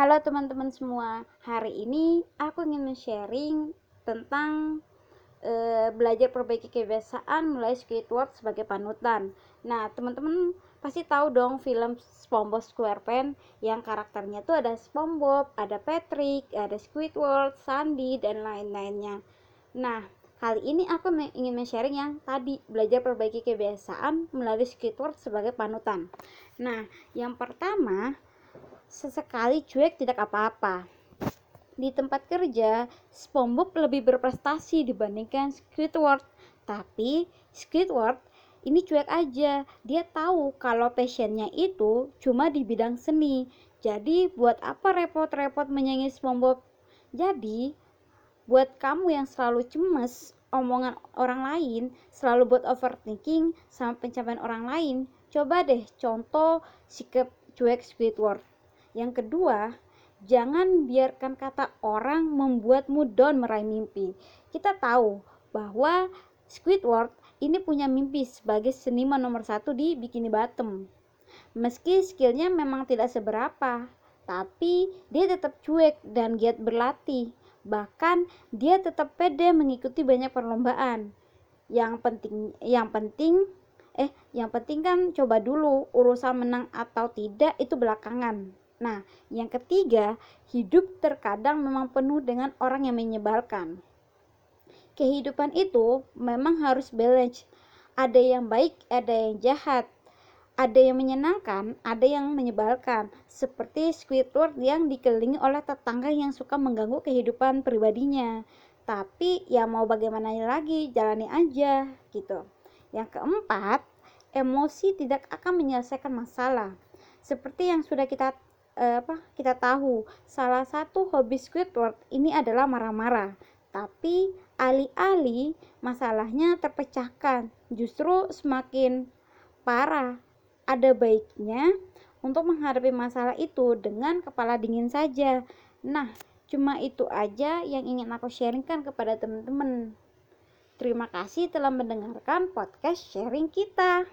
Halo teman-teman semua, hari ini aku ingin sharing tentang e, belajar perbaiki kebiasaan mulai Squidward sebagai panutan. Nah, teman-teman pasti tahu dong film SpongeBob SquarePants yang karakternya tuh ada SpongeBob, ada Patrick, ada Squidward, Sandy dan lain-lainnya. Nah, kali ini aku ingin men-sharing yang tadi belajar perbaiki kebiasaan melalui Squidward sebagai panutan. Nah, yang pertama sesekali cuek tidak apa-apa. Di tempat kerja, SpongeBob lebih berprestasi dibandingkan Squidward. Tapi Squidward ini cuek aja. Dia tahu kalau passionnya itu cuma di bidang seni. Jadi buat apa repot-repot menyanyi SpongeBob? Jadi buat kamu yang selalu cemas omongan orang lain, selalu buat overthinking sama pencapaian orang lain, coba deh contoh sikap cuek Squidward. Yang kedua, jangan biarkan kata orang membuatmu down meraih mimpi. Kita tahu bahwa Squidward ini punya mimpi sebagai seniman nomor satu di Bikini Bottom. Meski skillnya memang tidak seberapa, tapi dia tetap cuek dan giat berlatih. Bahkan dia tetap pede mengikuti banyak perlombaan. Yang penting, yang penting, eh, yang penting kan coba dulu urusan menang atau tidak itu belakangan. Nah, yang ketiga, hidup terkadang memang penuh dengan orang yang menyebalkan. Kehidupan itu memang harus balance. Ada yang baik, ada yang jahat. Ada yang menyenangkan, ada yang menyebalkan. Seperti Squidward yang dikelilingi oleh tetangga yang suka mengganggu kehidupan pribadinya. Tapi ya mau bagaimana lagi, jalani aja gitu. Yang keempat, emosi tidak akan menyelesaikan masalah. Seperti yang sudah kita eh, apa kita tahu salah satu hobi Squidward ini adalah marah-marah. Tapi alih-alih masalahnya terpecahkan. Justru semakin parah. Ada baiknya untuk menghadapi masalah itu dengan kepala dingin saja. Nah cuma itu aja yang ingin aku sharingkan kepada teman-teman terima kasih telah mendengarkan podcast sharing kita